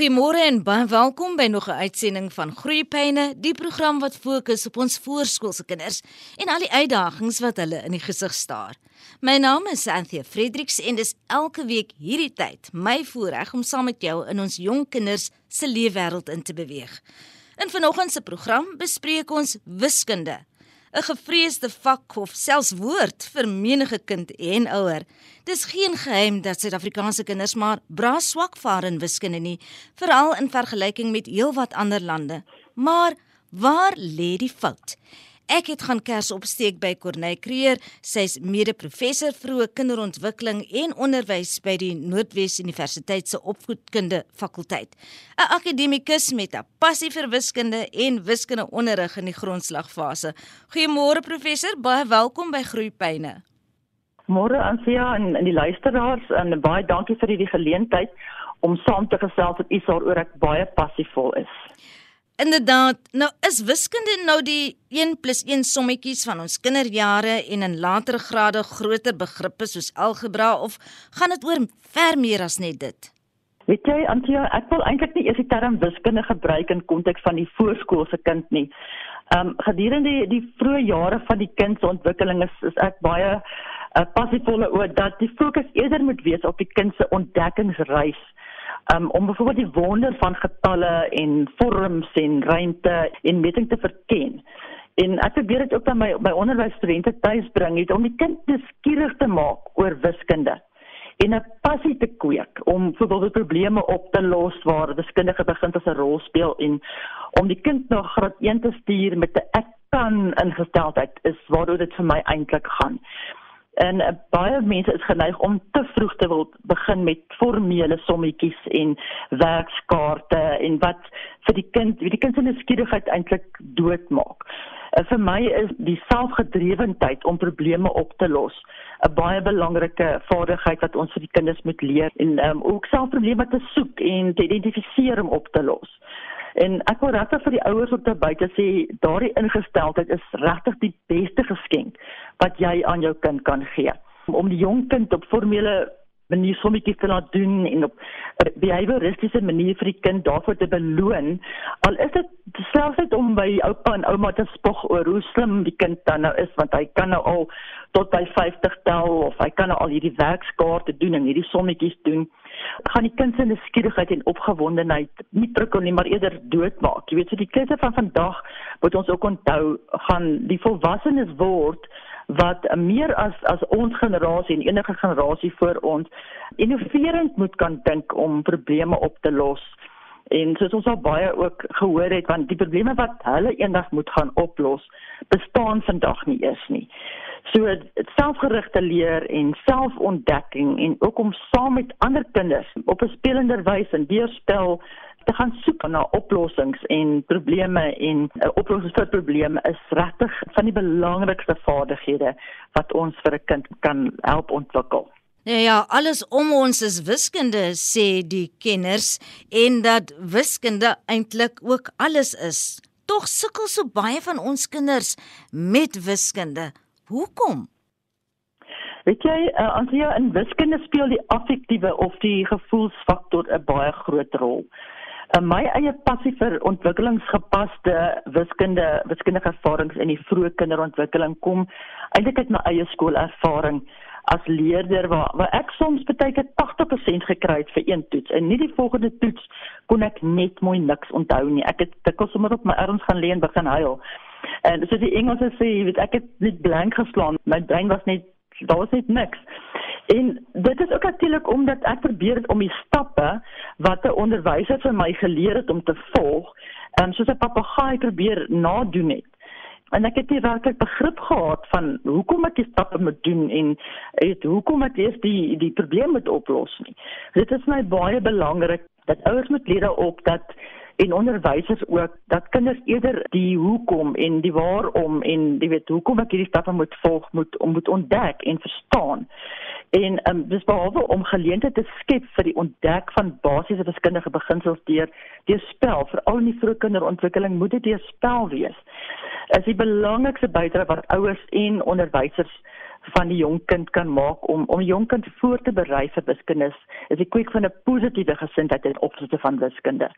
Goeiemôre en baie welkom by nog 'n uitsending van Groeipyne, die program wat fokus op ons voorskoolse kinders en al die uitdagings wat hulle in die gesig staar. My naam is Anthea Fredericks en dis elke week hierdie tyd my voorreg om saam met jou in ons jong kinders se leefwêreld in te beweeg. In vanoggend se program bespreek ons wiskunde 'n gevreesde vak of selfs woord vir menige kind en ouer. Dis geen geheim dat Suid-Afrikaanse kinders maar braas swak vaar in wiskunde nie, veral in vergelyking met heelwat ander lande. Maar waar lê die fout? Ek het gaan kers opsteek by Corneille Creer, sy's mede-professor vroeë kinderontwikkeling en onderwys by die Noordwes Universiteit se opvoedkunde fakulteit. 'n Akademikus met 'n passie vir wiskunde en wiskundeonderrig in die grondslagfase. Goeiemôre professor, baie welkom by Groeipyne. Môre Ansia en, en die luisteraars en baie dankie vir hierdie geleentheid om saam te gesels met u waaroor ek baie passievol is. Inderdaad, nou is wiskunde nou die 1 + 1 sommetjies van ons kinderjare en in latere grade groter begrippe soos algebra of gaan dit oor ver meer as net dit? Weet jy, Antjie, ek wil eintlik nie eers die term wiskunde gebruik in konteks van die voorskoolse kind nie. Ehm um, gedurende die, die vroeë jare van die kind se ontwikkeling is, is ek baie uh, passievolle oor dat die fokus eerder moet wees op die kind se ontdekkingsreis um, om byvoorbeeld die wonder van getalle en vorms en ruimte en meting te verken. En ek probeer dit ook aan my by onderwysstudente tuis bring het om die kind nuuskierig te maak oor wiskunde en 'n passie te kweek om byvoorbeeld probleme op te los waar wiskundige begin as 'n rol speel en om die kind na graad 1 te stuur met 'n ek kan ingesteldheid is waaroor dit vir my eintlik gaan. En uh, baie mense is geneig om te vroeg te wil begin met formele sommetjies en werkskaarte en wat vir die kind, wie die kind se nuuskierigheid eintlik doodmaak. Uh, vir my is die selfgedrewendheid om probleme op te los 'n baie belangrike vaardigheid wat ons vir die kinders moet leer en um, ook self probleme te soek en te identifiseer om op te los. En ek wil regtig vir die ouers op te buite sê, daardie ingesteldheid is regtig die beste geskenk wat jy aan jou kind kan gee. Om die jong kind op formele manier sommetjies te laat doen en op 'n behavioristiese manier vir die kind daarvoor te beloon, al is dit selfs net om by oupa en ouma te spog oor hoe slim die kind dan nou is want hy kan nou al tot by 50 tel of hy kan nou al hierdie werkskaarte doen en hierdie sommetjies doen gaan die kind se nuuskierigheid en opgewondenheid nie prikkel nie, maar eerder doodmaak. Jy weet, so die kinders van vandag moet ons ook onthou gaan die volwassenes word wat meer as as ons generasie en enige generasie voor ons innoverend moet kan dink om probleme op te los. En soos ons al baie ook gehoor het, want die probleme wat hulle eendag moet gaan oplos, bestaan vandag nie eens nie. So selfgerigte leer en selfontdekking en ook om saam met ander kinders op 'n spelender wyse en deurspel te gaan soek na oplossings en probleme en uh, oplossings vir probleme is regtig van die belangrikste vaardighede wat ons vir 'n kind kan help ontwikkel. Ja ja, alles om ons is wiskunde sê die kenners en dat wiskunde eintlik ook alles is. Tog sukkel so baie van ons kinders met wiskunde. Hoekom? Weet jy, uh, as jy in wiskunde speel die affektiewe of die gevoelsfaktor 'n baie groot rol. Uh, my eie passie vir ontwikkelingsgepaste wiskunde, wiskundige ervarings in die vroeë kinderontwikkeling kom eintlik uit my eie skoolervaring as leerder waar waar ek soms baie keer 80% gekry het vir een toets en nie die volgende toets kon ek net mooi niks onthou nie. Ek het dikwels sommer op my arms gaan lê en begin huil. En so die Engelse sê, weet ek het net blank geslaan. My brein was net daar was net niks. En dit is ook natuurlik omdat ek probeer het om die stappe wat 'n onderwyser vir my geleer het om te volg, um, soos 'n papegaai probeer nadoen het. En ek het nie werklik begrip gehad van hoekom ek die stappe moet doen en het hoekom ek eers die die probleem moet oplos nie. Dit is my baie belangrik dat ouers moet leer op dat en onderwysers ook dat kinders eerder die hoekom en die waarom en jy weet hoekom ek hierdie stappe moet volg moet om moet ontdek en verstaan. En ehm um, dis behalwe om geleenthede te skep vir die ontdek van basiese wiskundige beginsels deur deur spel, veral in die vroeë kinderontwikkeling moet dit deur spel wees. Is die belangrikste bydrae wat ouers en onderwysers van die jong kind kan maak om om jong kind voor te berei vir wiskunde is die kweek van 'n positiewe gesindheid ten opsigte van wiskunde.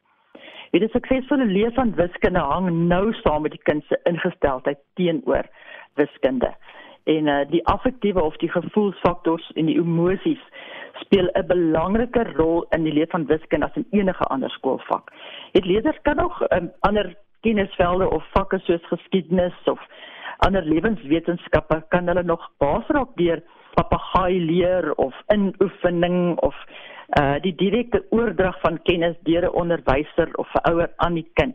Die suksesvolle leer van wiskunde hang nou saam met die kind se ingesteldheid teenoor wiskunde. En uh, die affektiewe of die gevoelsfaktors en die emosies speel 'n belangrike rol in die leer van wiskunde as in enige ander skoolvak. Dit leerders kan nog um, ander kennisvelde of vakke soos geskiedenis of ander lewenswetenskappe kan hulle nog basraak deur papegaai leer of inoefening of uh die direkte oordrag van kennis deur 'n onderwyser of 'n ouer aan die kind.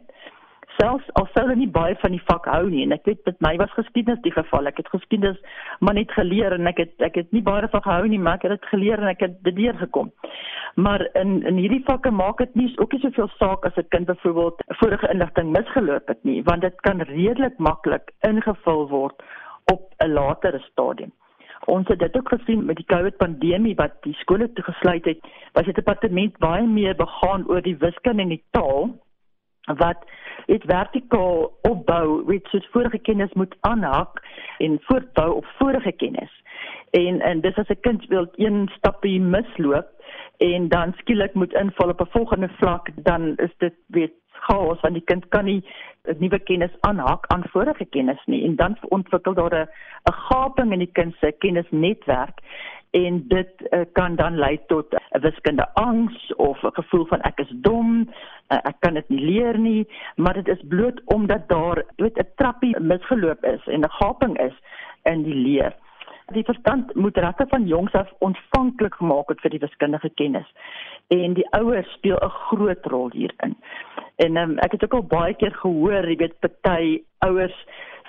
Selfs al sou hulle nie baie van die vak hou nie en ek weet met my was geskiedenis die geval. Ek het geskiedenis maar net geleer en ek het ek het nie baie van gehou nie maar ek het dit geleer en ek het dit deurgekom. Maar in in hierdie vakke maak dit nie ook nie soveel saak as 'n kind byvoorbeeld vorige inligting misgeloop het nie want dit kan redelik maklik ingevul word op 'n latere stadium Ons het dit ook gesien met die COVID pandemie wat die skole toegesluit het, was die departement baie meer begaan oor die wiskunde en die taal wat dit vertikaal opbou, weet soos vorige kennis moet aanhak en voortbou op vorige kennis. En en dis as 'n kind wil een stapie misloop en dan skielik moet inval op 'n volgende vlak, dan is dit weet chaos want die kind kan nie nuwe kennis aanhak aan vorige kennis nie. En dan ontwikkel daar 'n 'n gaping in die kind se kennisnetwerk en dit uh, kan dan lei tot 'n wiskunde angs of 'n gevoel van ek is dom, uh, ek kan dit nie leer nie, maar dit is bloot omdat daar weet 'n trappie misgeloop is en 'n gaping is in die leer. Die verstand moet regte van jongs af ontvanklik gemaak word vir die wiskundige kennis en die ouers speel 'n groot rol hierin. En um, ek het ook al baie keer gehoor, jy weet, party ouers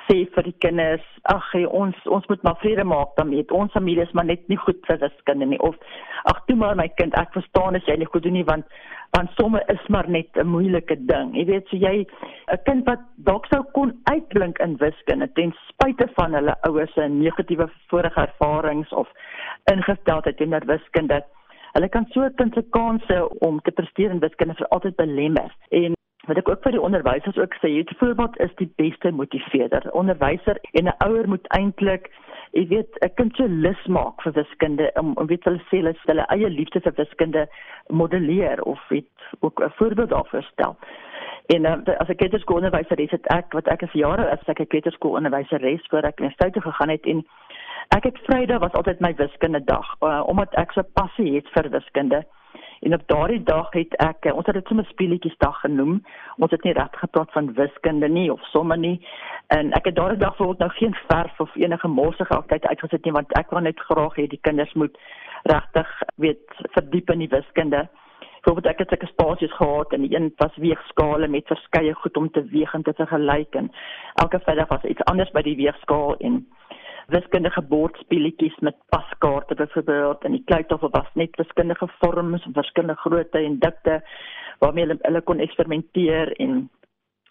sê vir die kinders, ag ons ons moet maar vrede maak daarmee. Ons familie is maar net nie goed vir wiskunde nie of ag toe maar my kind, ek verstaan as jy nie goed doen nie want want somme is maar net 'n moeilike ding. Jy weet, so jy 'n kind wat dalk sou kon uitblink in wiskunde ten spyte van hulle ouers se negatiewe vorige ervarings of ingesteldheid teenoor wiskunde. Hulle kan so kind se kanse om te presteer in wiskunde vir altyd belemmer. En wat ek ook vir die onderwysers ook sê, jy voorbeeld is die beste motiveerder. Onderwyser en 'n ouer moet eintlik jy weet 'n kind se lus maak vir wiskunde om om weet hulle sê hulle hulle eie liefde vir wiskunde modelleer of weet ook 'n voorbeeld daarvoor stel. En uh, as ek kleuterskool onderwyser is, het ek wat ek is jare as ek 'n kleuterskool onderwyser res voor ek universiteit toe gegaan het en ek het Vrydag was altyd my wiskunde dag uh, omdat ek so passie het vir wiskunde. En op daardie dag het ek ons het dit sommer speletjies dag genoem. Ons het nie reg gepraat van wiskunde nie of somme nie. En ek het daardie dag voorbeeld nou geen verf of enige morsige aktiwiteit uitgesit nie want ek wou net graag hê die kinders moet regtig weet verdiep in die wiskunde. Voorbeeld ek het sulke spasies gehad en een was weegskale met verskeie goed om te weeg en te vergelyk en elke Vrydag was iets anders by die weegskaal en wiskundige bordspeletjies met paskaarte byvoorbeeld en die kleutafel was net wiskundige vorms en verskillende grootte en dikte waarmee hulle, hulle kon eksperimenteer en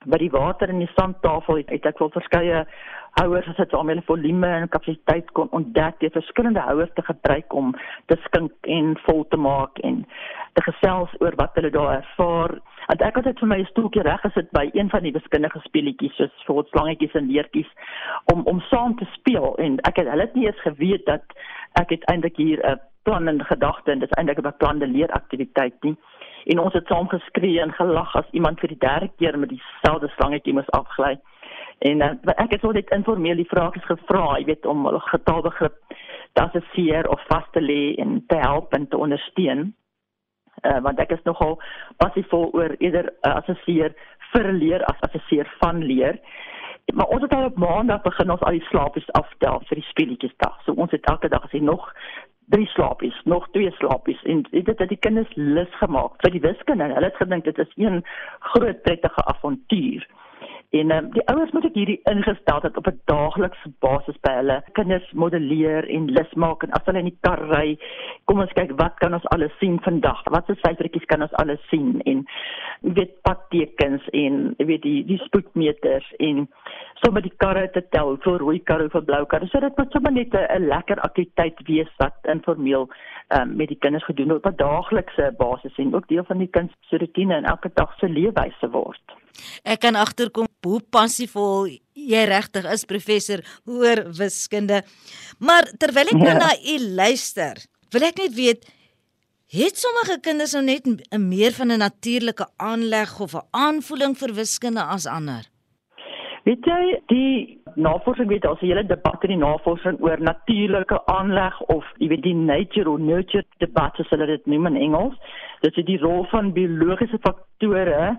by die water in die sandtafel het, het ek wel verskeie houers gesit waarmee hulle volume en kapasiteit kon ontdek deur verskillende houers te gebruik om te skink en vol te maak en te gesels oor wat hulle daar ervaar Want ek het dit vir my stoeltjie reg gesit by een van die wiskundige speletjies soos vir slangetjies en leertjies om om saam te speel en ek het hulle het nie eens geweet dat ek uiteindelik hier 'n plan in gedagte en dit is eintlik 'n beplande leeraktiwiteit nie. En ons het saam geskree en gelag as iemand vir die derde keer met dieselfde slangetjie moes afgly. En uh, ek het so net informeel die vrae gevra, jy weet om hulle getaalbegrip te assesseer of vas te lê en te help en te ondersteun uh, want ek is nogal passievol oor eerder uh, assesseer vir leer as assesseer van leer. Maar ons het al op maandag begin ons al die slaapies aftel vir die speletjies dag. So ons het elke dag as jy nog drie slaapies, nog twee slaapies en dit het die kinders lus gemaak vir die wiskunde. Hulle het gedink dit is een groot prettige avontuur. En um, die ouers moet ek hierdie ingestel het op 'n daaglikse basis by hulle kinders modelleer en lus maak en as hulle in die kar ry, kom ons kyk wat kan ons alles sien vandag? Wat se syfertjies kan ons alles sien en jy weet padtekens en jy weet die die spoedmeters en sommer die karre te tel vir rooi karre vir blou karre. So dit moet sommer net 'n lekker aktiwiteit wees wat informeel um, met die kinders gedoen word op 'n daaglikse basis en ook deel van die kind se rotine en elke dag se leefwyse word. Ek kan agterkom hoe passievol jy regtig is professor oor wiskunde. Maar terwyl ek ja. na u luister, wil ek net weet het sommige kinders nou net 'n meer van 'n natuurlike aanleg of 'n aanvoeling vir wiskunde as ander? Weet jy, die navorsing weet daar's 'n hele debat in die navorsing oor natuurlike aanleg of jy weet die nature or nurture debat soos hulle dit noem in Engels. Dit is die rol van biologiese faktore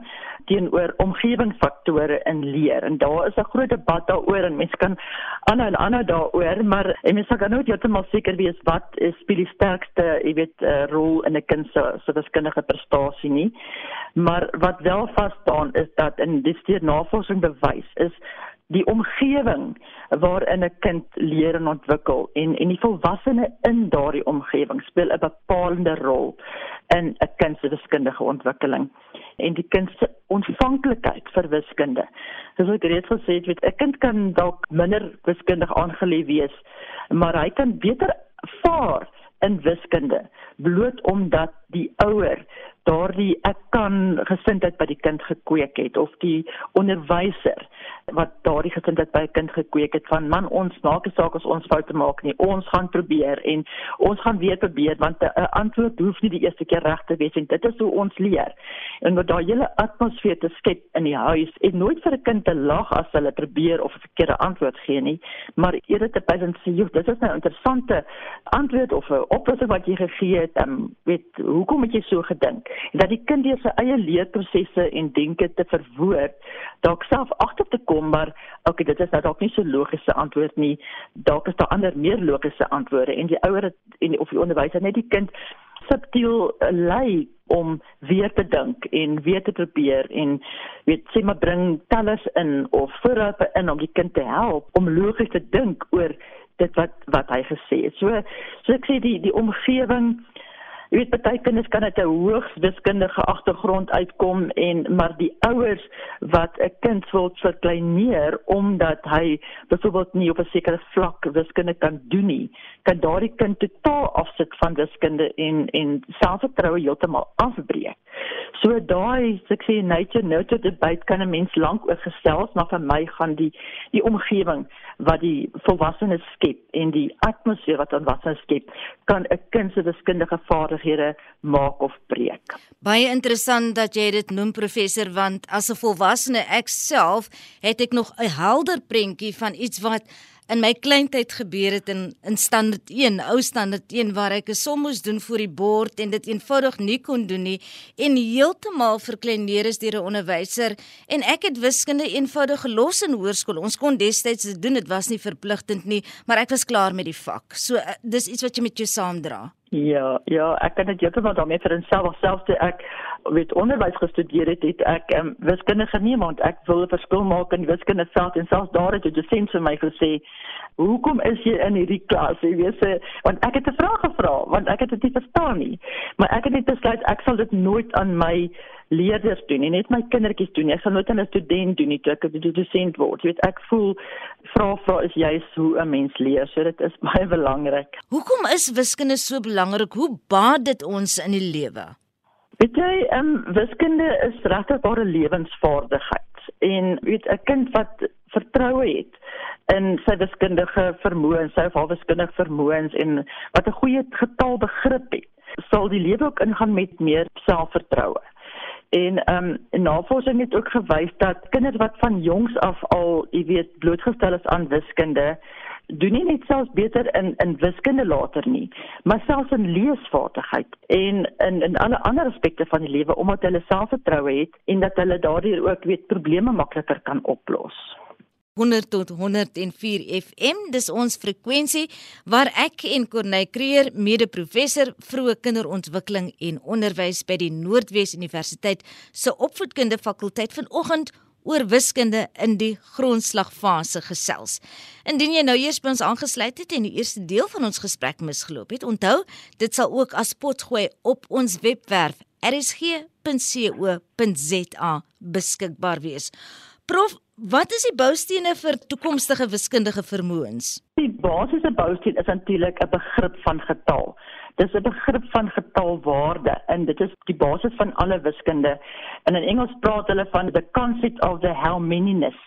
teenoor omgewingsfaktore in leer. En daar is 'n groot debat daaroor en mense kan aanhou en aanhou daaroor, maar mense kan nooit heeltemal seker wees wat is die sterkste, jy weet, uh, rol in 'n kind se se wiskundige prestasie nie. Maar wat wel vas staan is dat in die steeds navorsing bewys is die omgewing waarin 'n kind leer en ontwikkel en en die volwassene in daardie omgewing speel 'n bepalende rol in 'n kind se wiskundige ontwikkeling en die kind se ontvanklikheid vir wiskunde. Soos ek reeds gesê het, weet 'n kind kan dalk minder wiskundig aangeleef wees, maar hy kan beter vaar in wiskunde bloot omdat die ouer daardie ek kan gesindheid by die kind gekweek het of die onderwyser wat daardie gesindheid by 'n kind gekweek het van man ons maak nie saak as ons foute maak nie. Ons gaan probeer en ons gaan weer probeer want 'n antwoord hoef nie die eerste keer reg te wees en dit is hoe ons leer. En met daai hele atmosfeer te skep in die huis en nooit vir 'n kind te lag as hulle probeer of 'n verkeerde antwoord gee nie maar eerder te en sê jy dit is nou 'n interessante antwoord of 'n oplossing wat jy gegee het. Um, weet hoekom het jy so gedink dat die kind deur sy eie leerprosesse en denke te verwoord dalk self agter te kom maar okay dit is nou dalk nie so logiese antwoord nie. Dalk is daar ander meer logiese antwoorde en die ouer en of die onderwyser net die kind subtiel lei om weer te dink en weer te probeer en weet sê maar bring tellers in of voorrape in om die kind te help om logies te dink oor dit wat wat hy gesê het. So so ek sê die die omgewing Jy weet baie kinders kan uit 'n hoogs wiskundige agtergrond uitkom en maar die ouers wat 'n kind wil verkleineer omdat hy byvoorbeeld nie op 'n sekere vlak wiskunde kan doen nie, kan daardie kind totaal afsit van wiskunde en en selfvertroue heeltemal afbreek. So daai sê nature nurture debate kan 'n mens lank oor gesels, maar vir my gaan die die omgewing wat die volwassenes skep en die atmosfeer wat dan volwassenes skep, kan 'n kind se wiskundige vaardighede vaardighede maak of breek. Baie interessant dat jy dit noem professor want as 'n volwassene ek self het ek nog 'n helder prentjie van iets wat in my kleintyd gebeur het in in standaard 1, ou standaard 1 waar ek 'n som moes doen vir die bord en dit eenvoudig nie kon doen nie en heeltemal verkleineer is deur 'n onderwyser en ek het wiskunde eenvoudig gelos in hoërskool. Ons kon destyds dit doen, dit was nie verpligtend nie, maar ek was klaar met die vak. So eh, dis iets wat jy met jou saamdra. Ja, ja, ek kan dit heeltemal daarmee vir enself selfs toe ek weet onderwys gestudeer het, het ek um, wiskunde geneem want ek wil 'n verskil maak in wiskunde self en selfs daar het 'n dosent vir my gesê, "Hoekom is jy in hierdie klas?" Jy weet se want ek het 'n vraag gevra want ek het dit nie verstaan nie. Maar ek het net besluit ek sal dit nooit aan my leerders doen nie, net my kindertjies doen. Ek sal nooit aan 'n student doen nie, ek het 'n dosent word. Jy weet ek voel vra vra is juist hoe 'n mens leer, so dit is baie belangrik. Hoekom is wiskunde so belangrik? Hoe baat dit ons in die lewe? Weet jy, um, wiskunde is regtig 'n lewensvaardigheid en weet 'n kind wat vertroue het in sy wiskundige vermoëns, sy of haar wiskundige vermoëns en wat 'n goeie getalbegrip het, sal die lewe ook ingaan met meer selfvertroue. En ehm um, navorsing het ook gewys dat kinders wat van jongs af al, jy weet, blootgestel is aan wiskunde, doen nie net selfs beter in in wiskunde later nie, maar selfs in leesvaardigheid en in in alle ander aspekte van die lewe omdat hulle selfvertroue het en dat hulle daardeur ook weet probleme makliker kan oplos. 100 tot 104 FM dis ons frekwensie waar ek en Corneil Creer mede-professor vroeë kinderontwikkeling en onderwys by die Noordwes Universiteit se opvoedkunde fakulteit vanoggend oor wiskunde in die grondslagfase gesels. Indien jy nou eers by ons aangesluit het en die eerste deel van ons gesprek misgeloop het, onthou, dit sal ook as potgooi op ons webwerf rsg.co.za beskikbaar wees. Prof, wat is die boustene vir toekomstige wiskundige vermoëns? Die basiese bousteen is natuurlik 'n begrip van getal. Dis 'n begrip van getalwaarde en dit is die basis van alle wiskunde. En in Engels praat hulle van the concept of the how manyness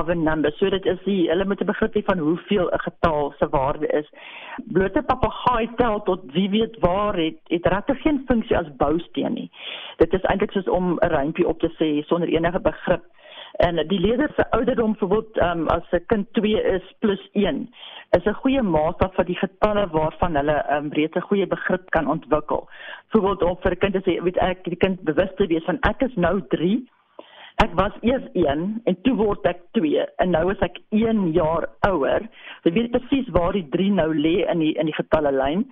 of a number. So dit is die hulle moet 'n begrip hê van hoeveel 'n getal se waarde is. Blote papegaai tel tot wie weet waar het het regtig geen funksie as bousteen nie. Dit is eintlik soos om 'n rympie op te sê sonder enige begrip. En die leerders se ouderdom byvoorbeeld um, as 'n kind 2 is plus 1 is 'n goeie maatstaf vir die getalle waarvan hulle um, reeds 'n goeie begrip kan ontwikkel. Byvoorbeeld om vir 'n kind te sê, weet ek, die kind bewus te wees van ek is nou 3 Ek was eers 1 en toe word ek 2 en nou is ek 1 jaar ouer. Jy weet presies waar die 3 nou lê in die in die getalle lyn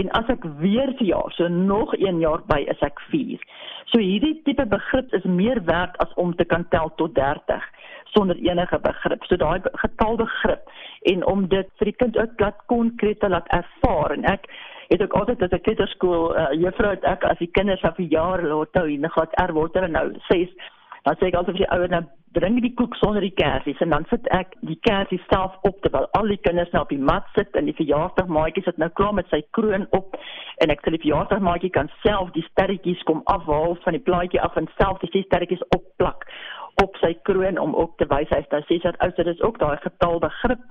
en as ek weer verjaar, so nog 1 jaar by is ek 4. So hierdie tipe begrip is meer werd as om te kan tel tot 30 sonder enige begrip. So daai getalbegrip en om dit vir die kind ook laat konkreet te laat ervaar en ek het ook altyd as 'n kleuterskool uh, juffrou het ek as die kinders af 'n jaar laat hou en gaan er word hulle nou 6 dan sê ek altyd vir die ouers nou bring die koek sonder die kersies en dan sit ek die kersies self op terwyl al die kinders nou op die mat sit en die verjaarsdagmaatjie sit nou klaar met sy kroon op en ek sê die verjaarsdagmaatjie kan self die sterretjies kom afhaal van die plaatjie af en self die sterretjies opplak op sy kroon om ook te wys hy is nou sê dat ou dit is ook daai getal begrip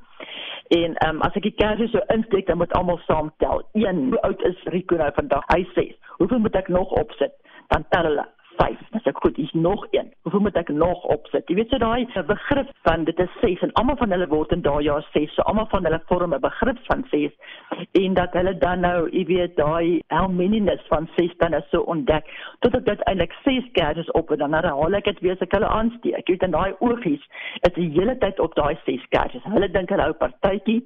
En ehm um, as ek die kersie so insteek dan moet almal saam tel. 1. Hoe oud is Rico nou vandag? Hy sê, "Hoeveel moet ek nog opsit?" Dan tel hulle 5. Dis ek goed, hier's nog een. Hoeveel moet ek nog opsit? Jy weet so daai begrip van dit is 6 en almal van hulle word in daai jaar 6. So almal van hulle vorm 'n begrip van 6 en dat hulle dan nou, jy weet, daai how manyness van 6 dan is so ontdek totdat dit eintlik 6 keer is op en dan herhaal ek dit weer as ek hulle aansteek. Jy weet in daai oogies is die hele tyd op daai 6 keer. Hulle dink hulle hou partytjie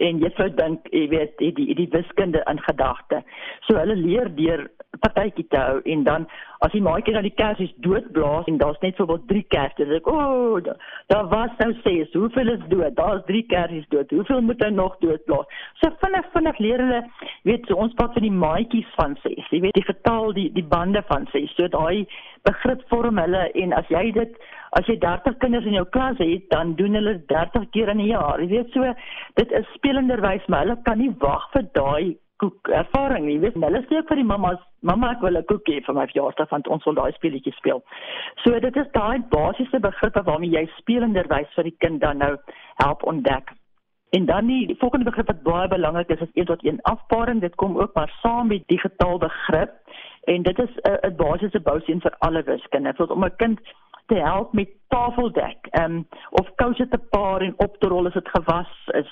en sou dink jy weet die die, die wiskunde in gedagte. So hulle leer deur partytjie te hou en dan as die maatjie dan die kersies doodblaas en daar's net sowat 3 kersies, dan ek o, oh, daar da was nou sê, hoeveel is dood? Daar's 3 kersies dood. Hoeveel moet hy nog doodblaas? So vinnig vinnig leer hulle weet so ons praat van die maatjies van 6. Jy weet die getal die die bande van 6. So daai begrip vorm hulle en as jy dit as jy 30 kinders in jou klas het, dan doen hulle 30 keer in 'n jaar. Jy weet so, dit is spelenderwys, maar hulle kan nie wag vir daai koek ervaring nie. Jy weet, hulle sê ook vir die mammas, mamma ek wil 'n koek hê vir my verjaarsdag want ons wil daai speletjies speel. So dit is daai basiese begrippe waarmee jy spelenderwys vir die kind dan nou help ontdek. En dan die, volgende begrip wat baie belangrik is, is 1 tot 1 afparing. Dit kom ook maar saam met die getalbegrip en dit is 'n 'n basiese bousteen vir alle wiskunde. Vir om 'n kind te help met tafeldek. Ehm um, of kouse te paar en op te rol as dit gewas is.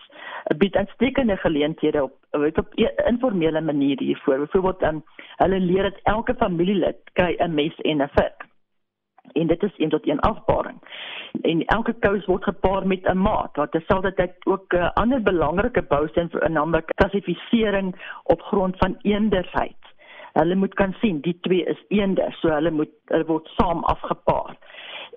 Bied uitstekende geleenthede op weet op 'n e, informele manier hiervoor. Byvoorbeeld um, hulle leer dat elke familielid kry 'n mes en 'n vik. En dit is een tot een afbaring. En elke kous word gepaar met 'n maat. Wat terselfdertyd ook 'n uh, ander belangrike bousteen vir 'n naamlik klassifisering op grond van eendersheid. Hulle moet kan sien die twee is eender, so hulle moet hulle word saam afgepaar.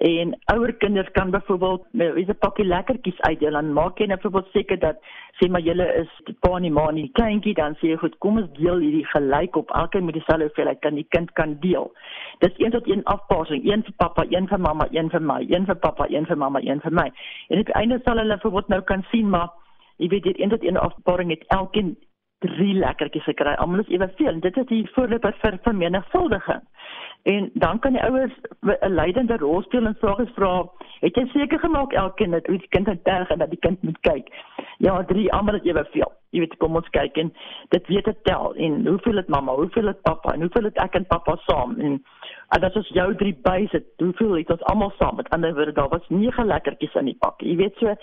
En ouer kinders kan byvoorbeeld wie se pakkie lekkertjies uitdeel en maak jy net nou byvoorbeeld seker dat sê maar julle is die pa en die ma en die kleintjie dan sê jy goed kom ons deel hierdie gelyk op elkeen met dieselfde hoeveelheid kan die kind kan deel. Dis een tot een afpasing een vir pappa een vir mamma een vir my een vir pappa een vir mamma een vir my. En die einde sal hulle byvoorbeeld nou kan sien maar jy weet dit een tot een afpasing het elkeen drie lekkertjies gekry almal is eweveel dit is die voorloper vir vermenigvuldiging En dan kan die ouers 'n leidende rol speel en vrae vra. Het jy seker gemaak elkeen dat die kind het terg en dat die kind moet kyk? Ja, drie almal het eweveel. Jy weet kom ons kyk en dit weet dit tel en hoeveel het mamma, hoeveel het pappa en hoeveel het ek en pappa saam en En dit is jou drie byse. Hoeveel het ons almal saam? Met ander woorde, daar was nege lekkertjies in die pak. Jy weet so,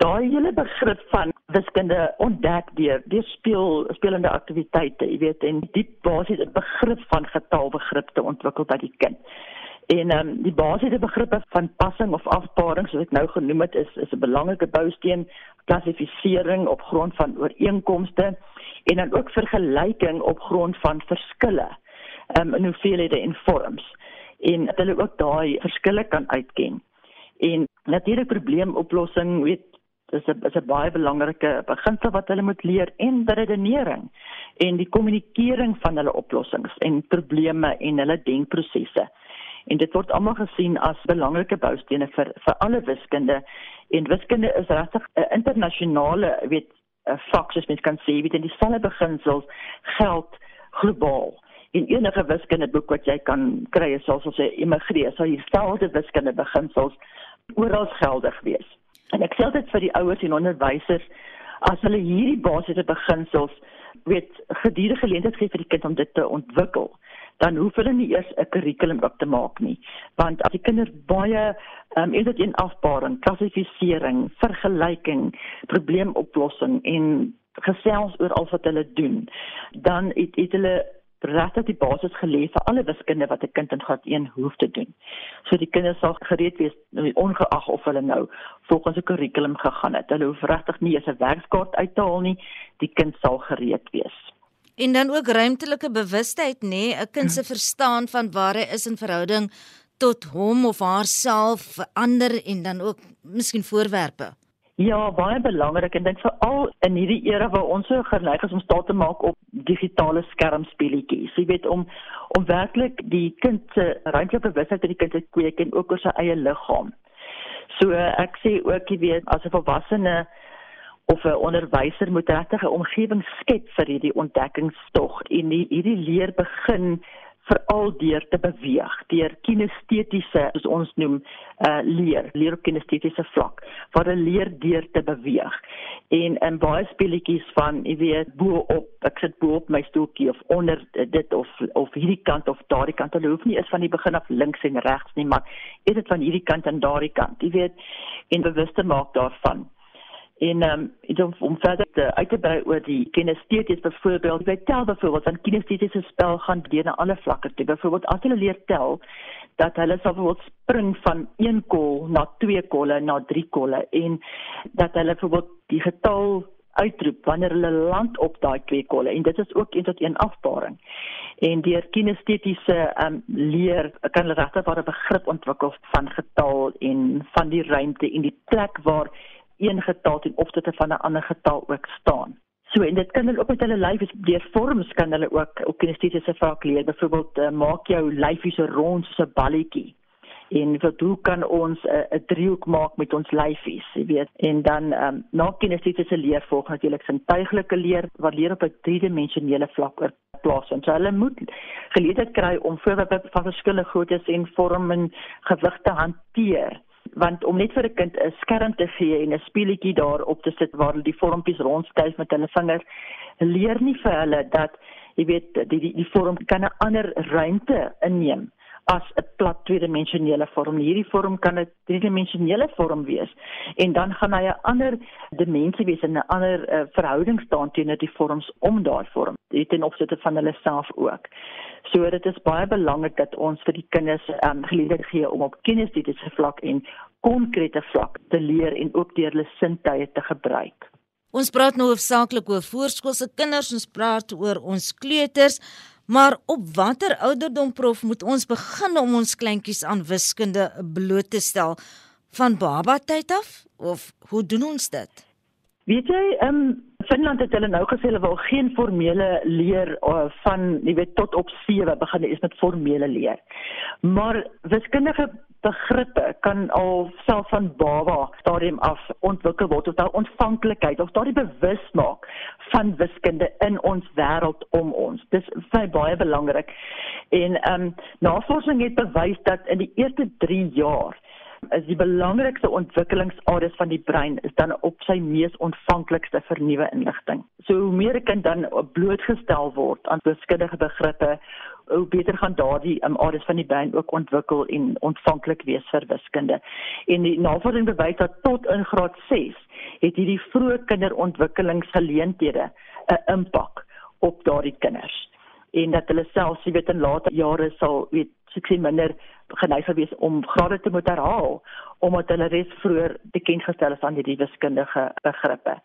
daai hele begrip van wiskunde ontdek deur deur speel spelende aktiwiteite, jy weet, en diep basiese begrip van getalbegrip te ontwikkel by die kind. En ehm um, die basiese begrippe van passing of afparing, soos ek nou genoem het, is is 'n belangrike bousteen klassifisering op grond van ooreenkomste en dan ook vergelyking op grond van verskille um, in hoeveelhede en vorms en dat hulle ook daai verskille kan uitken. En natuurlik probleemoplossing, weet dis 'n is 'n baie belangrike beginsel wat hulle moet leer en redenering en die kommunikering van hulle oplossings en probleme en hulle denkprosesse. En dit word almal gesien as belangrike boustene vir vir alle wiskunde en wiskunde is regtig 'n internasionale weet uh, vak soos mens kan sê, weet en dieselfde beginsels geld globaal. In enige wiskundeboek wat jy kan kry, soos ons sê, immigreer, sal dieselfde wiskunde beginsels oral geldig wees. En ek sê dit vir die ouers en onderwysers as hulle hierdie basiese beginsels weet gedurende geleentheid gee vir die kind om dit te ontwikkel dan hoef hulle nie eers 'n kurrikulum op te maak nie want as die kinders baie ehm um, is dit in afbaring, klassifisering, vergelyking, probleemoplossing en gesels oor al wat hulle doen dan het, het hulle regtig die basis gelê vir alle wiskunde wat 'n kind in graad 1 hoef te doen. So die kinders sal gereed wees ongeag of hulle nou volgens 'n kurrikulum gegaan het. Hulle hoef regtig nie eens 'n werkskaart uit te haal nie. Die kind sal gereed wees. En dan ook ruimtelike bewustheid nê, nee, 'n kind se verstaan van waar hy is in verhouding tot hom of haarself, verander en dan ook miskien voorwerpe. Ja, baie belangrik en dink veral in hierdie era waar ons so geneig is om staat te maak op digitale skermspeletjies. Jy weet om om werklik die kind se ruimtelike bewustheid in die kind te kweek en ook oor sy eie liggaam. So ek sê ook jy weet as 'n volwassene of 'n onderwyser moet regtig 'n omgewing skep vir hierdie ontdekkingstog en hierdie leer begin veral deur te beweeg, deur kinestetiese soos ons noem, uh leer, leer op kinestetiese vlak, waar 'n leer deur te beweeg. En in baie speletjies van, jy weet, bo op, ek sit bo op my stoeltjie of onder dit of of hierdie kant of daardie kant, hulle hoef nie eens van die begin af links en regs nie, maar is dit van hierdie kant en daardie kant, jy weet, en bewus te maak daarvan en ehm um, om, om verder te uit te brei oor die kinesteties byvoorbeeld. Jy tel byvoorbeeld van kinestetiese spel gaan deur na alle vlakke toe. Byvoorbeeld as hulle leer tel dat hulle sal byvoorbeeld spring van 1 kol na 2 kolle na 3 kolle en dat hulle byvoorbeeld die getal uitroep wanneer hulle land op daai twee kolle. En dit is ook een tot een afbaring. En deur kinestetiese um, leer kan hulle regtig 'n begrip ontwikkel van getal en van die ruimte en die plek waar een getal ten opsigte van 'n ander getal ook staan. So en dit kan hulle ook met hulle lyf deur vorms kan hulle ook op kinestetiese vlak leer. Byvoorbeeld uh, maak jou lyfie so rond soos 'n balletjie. En wat hoe kan ons 'n uh, driehoek maak met ons lyfies, jy weet? En dan ehm um, na kinestetiese leer volg natuurlik sintuiglike leer wat leer op 'n driedimensionele vlak oor plaas. En so hulle moet geleentheid kry om voorbeelde van verskillende groottes en vorme en gewigte hanteer want om net vir 'n kind 'n skerm te gee en 'n speletjie daarop te sit waar hulle die vormpies rondskuif met hulle vingers leer nie vir hulle dat jy weet die die, die vorm kan 'n ander ruimte inneem as 'n plat tweedimensionele vorm. Hierdie vorm kan 'n driedimensionele vorm wees en dan gaan hy 'n ander dimensie wees en 'n ander uh, verhouding staan teenoor die vorms om daai vorm. Dit ten opsigte van hulle self ook. So dit is baie belangrik dat ons vir die kinders um, geleentheid gee om op kinestetiese vlak en konkrete vlak te leer en ook deur hulle sintuie te gebruik. Ons praat nou hoofsaaklik oor voorskoolse kinders, ons praat oor ons kleuters. Maar op watter ouderdom prof moet ons begin om ons kleintjies aan wiskunde bloot te stel van baba tyd af of hoe doen ons dit? Weet jy, ehm um, Finland het hulle nou gesê hulle wil geen formele leer uh, van, jy weet, tot op 7 begin is met formele leer. Maar wiskundige begrippe kan al self van baba stadium af ontwikkel word of daar ontvanklikheid of daardie bewusmaak van wiskunde in ons wêreld om ons. Dis baie baie belangrik. En ehm um, navorsing het bewys dat in die eerste 3 jaar is die belangrikste ontwikkelingsareas van die brein is dan op sy mees ontvanklikste vir nuwe inligting. So hoe meer 'n kind dan blootgestel word aan wiskundige begrippe, hoe beter gaan daardie um, areas van die brein ook ontwikkel en ontvanklik wees vir wiskunde. En die navorsing bewys dat tot in graad 6 het hierdie vroeë kinderontwikkelingsgeleenthede 'n impak op daardie kinders en dat hulle selfs weet in later jare sal weet sukses minder geneig gewees om grade te moet herhaal omdat hulle res vroeër bekend gestel is aan die wiskundige begrippe.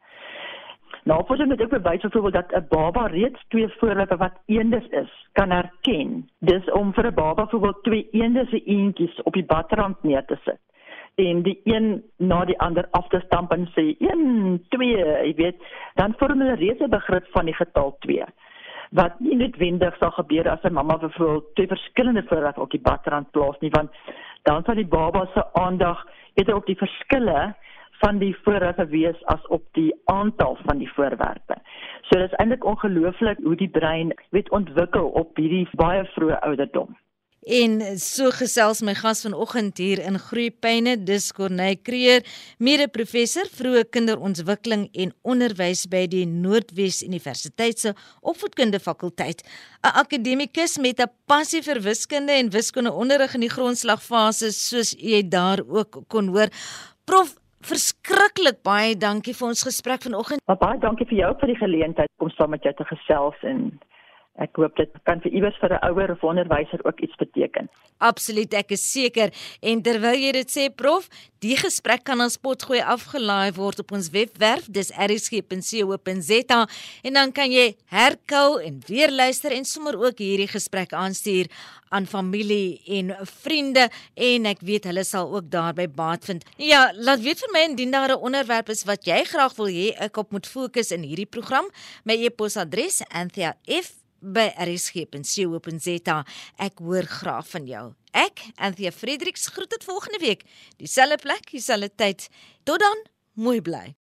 Navorsing het ook bewys byvoorbeeld dat 'n baba reeds twee voorwerpe wat eendes is, kan herken. Dis om vir 'n baba byvoorbeeld twee eendes se eentjies op die badrand neer te sit en die een na die ander af te stamp en sê 1 2, jy weet, dan vorm hulle reeds 'n begrip van die getal 2 wat nie noodwendig sal gebeur as 'n mamma byvoorbeeld twee verskillende voorwerpe op die badrand plaas nie want dan sal die baba se aandag eerder op die verskille van die voorwerpe wees as op die aantal van die voorwerpe. So dit is eintlik ongelooflik hoe die brein weet ontwikkel op hierdie baie vroeë ouderdom. En so gesels my gas vanoggend hier in Groepyne, dis Corneille Creer, mede-professor vroeë kinderontwikkeling en onderwys by die Noordwes Universiteit se Opvoedkunde fakulteit. 'n Akademikus met 'n passie vir wiskunde en wiskundeonderrig in die grondslagfase, soos jy daar ook kon hoor. Prof Verskriklik baie dankie vir ons gesprek vanoggend. Baie dankie vir jou vir die geleentheid om saam met jou te gesels en Ek hoop dit kan vir iewers vir 'n ouer of onderwyser ook iets beteken. Absoluut, ek is seker. En terwyl jy dit sê, prof, die gesprek kan aan Spotgooi afgelaai word op ons webwerf, dis rsg.co.za en dan kan jy herkou en weer luister en sommer ook hierdie gesprek aanstuur aan familie en vriende en ek weet hulle sal ook daarby baat vind. Ja, laat weet vir my indien daar 'n onderwerp is wat jy graag wil hê ek op moet fokus in hierdie program. My e-posadres: anthea.f by rsg.co.za. Ek hoor graag van jou. Ek, Anthea Fredericks, groet tot volgende week. Dieselfde plek, dieselfde tyd. Tot dan, mooi bly.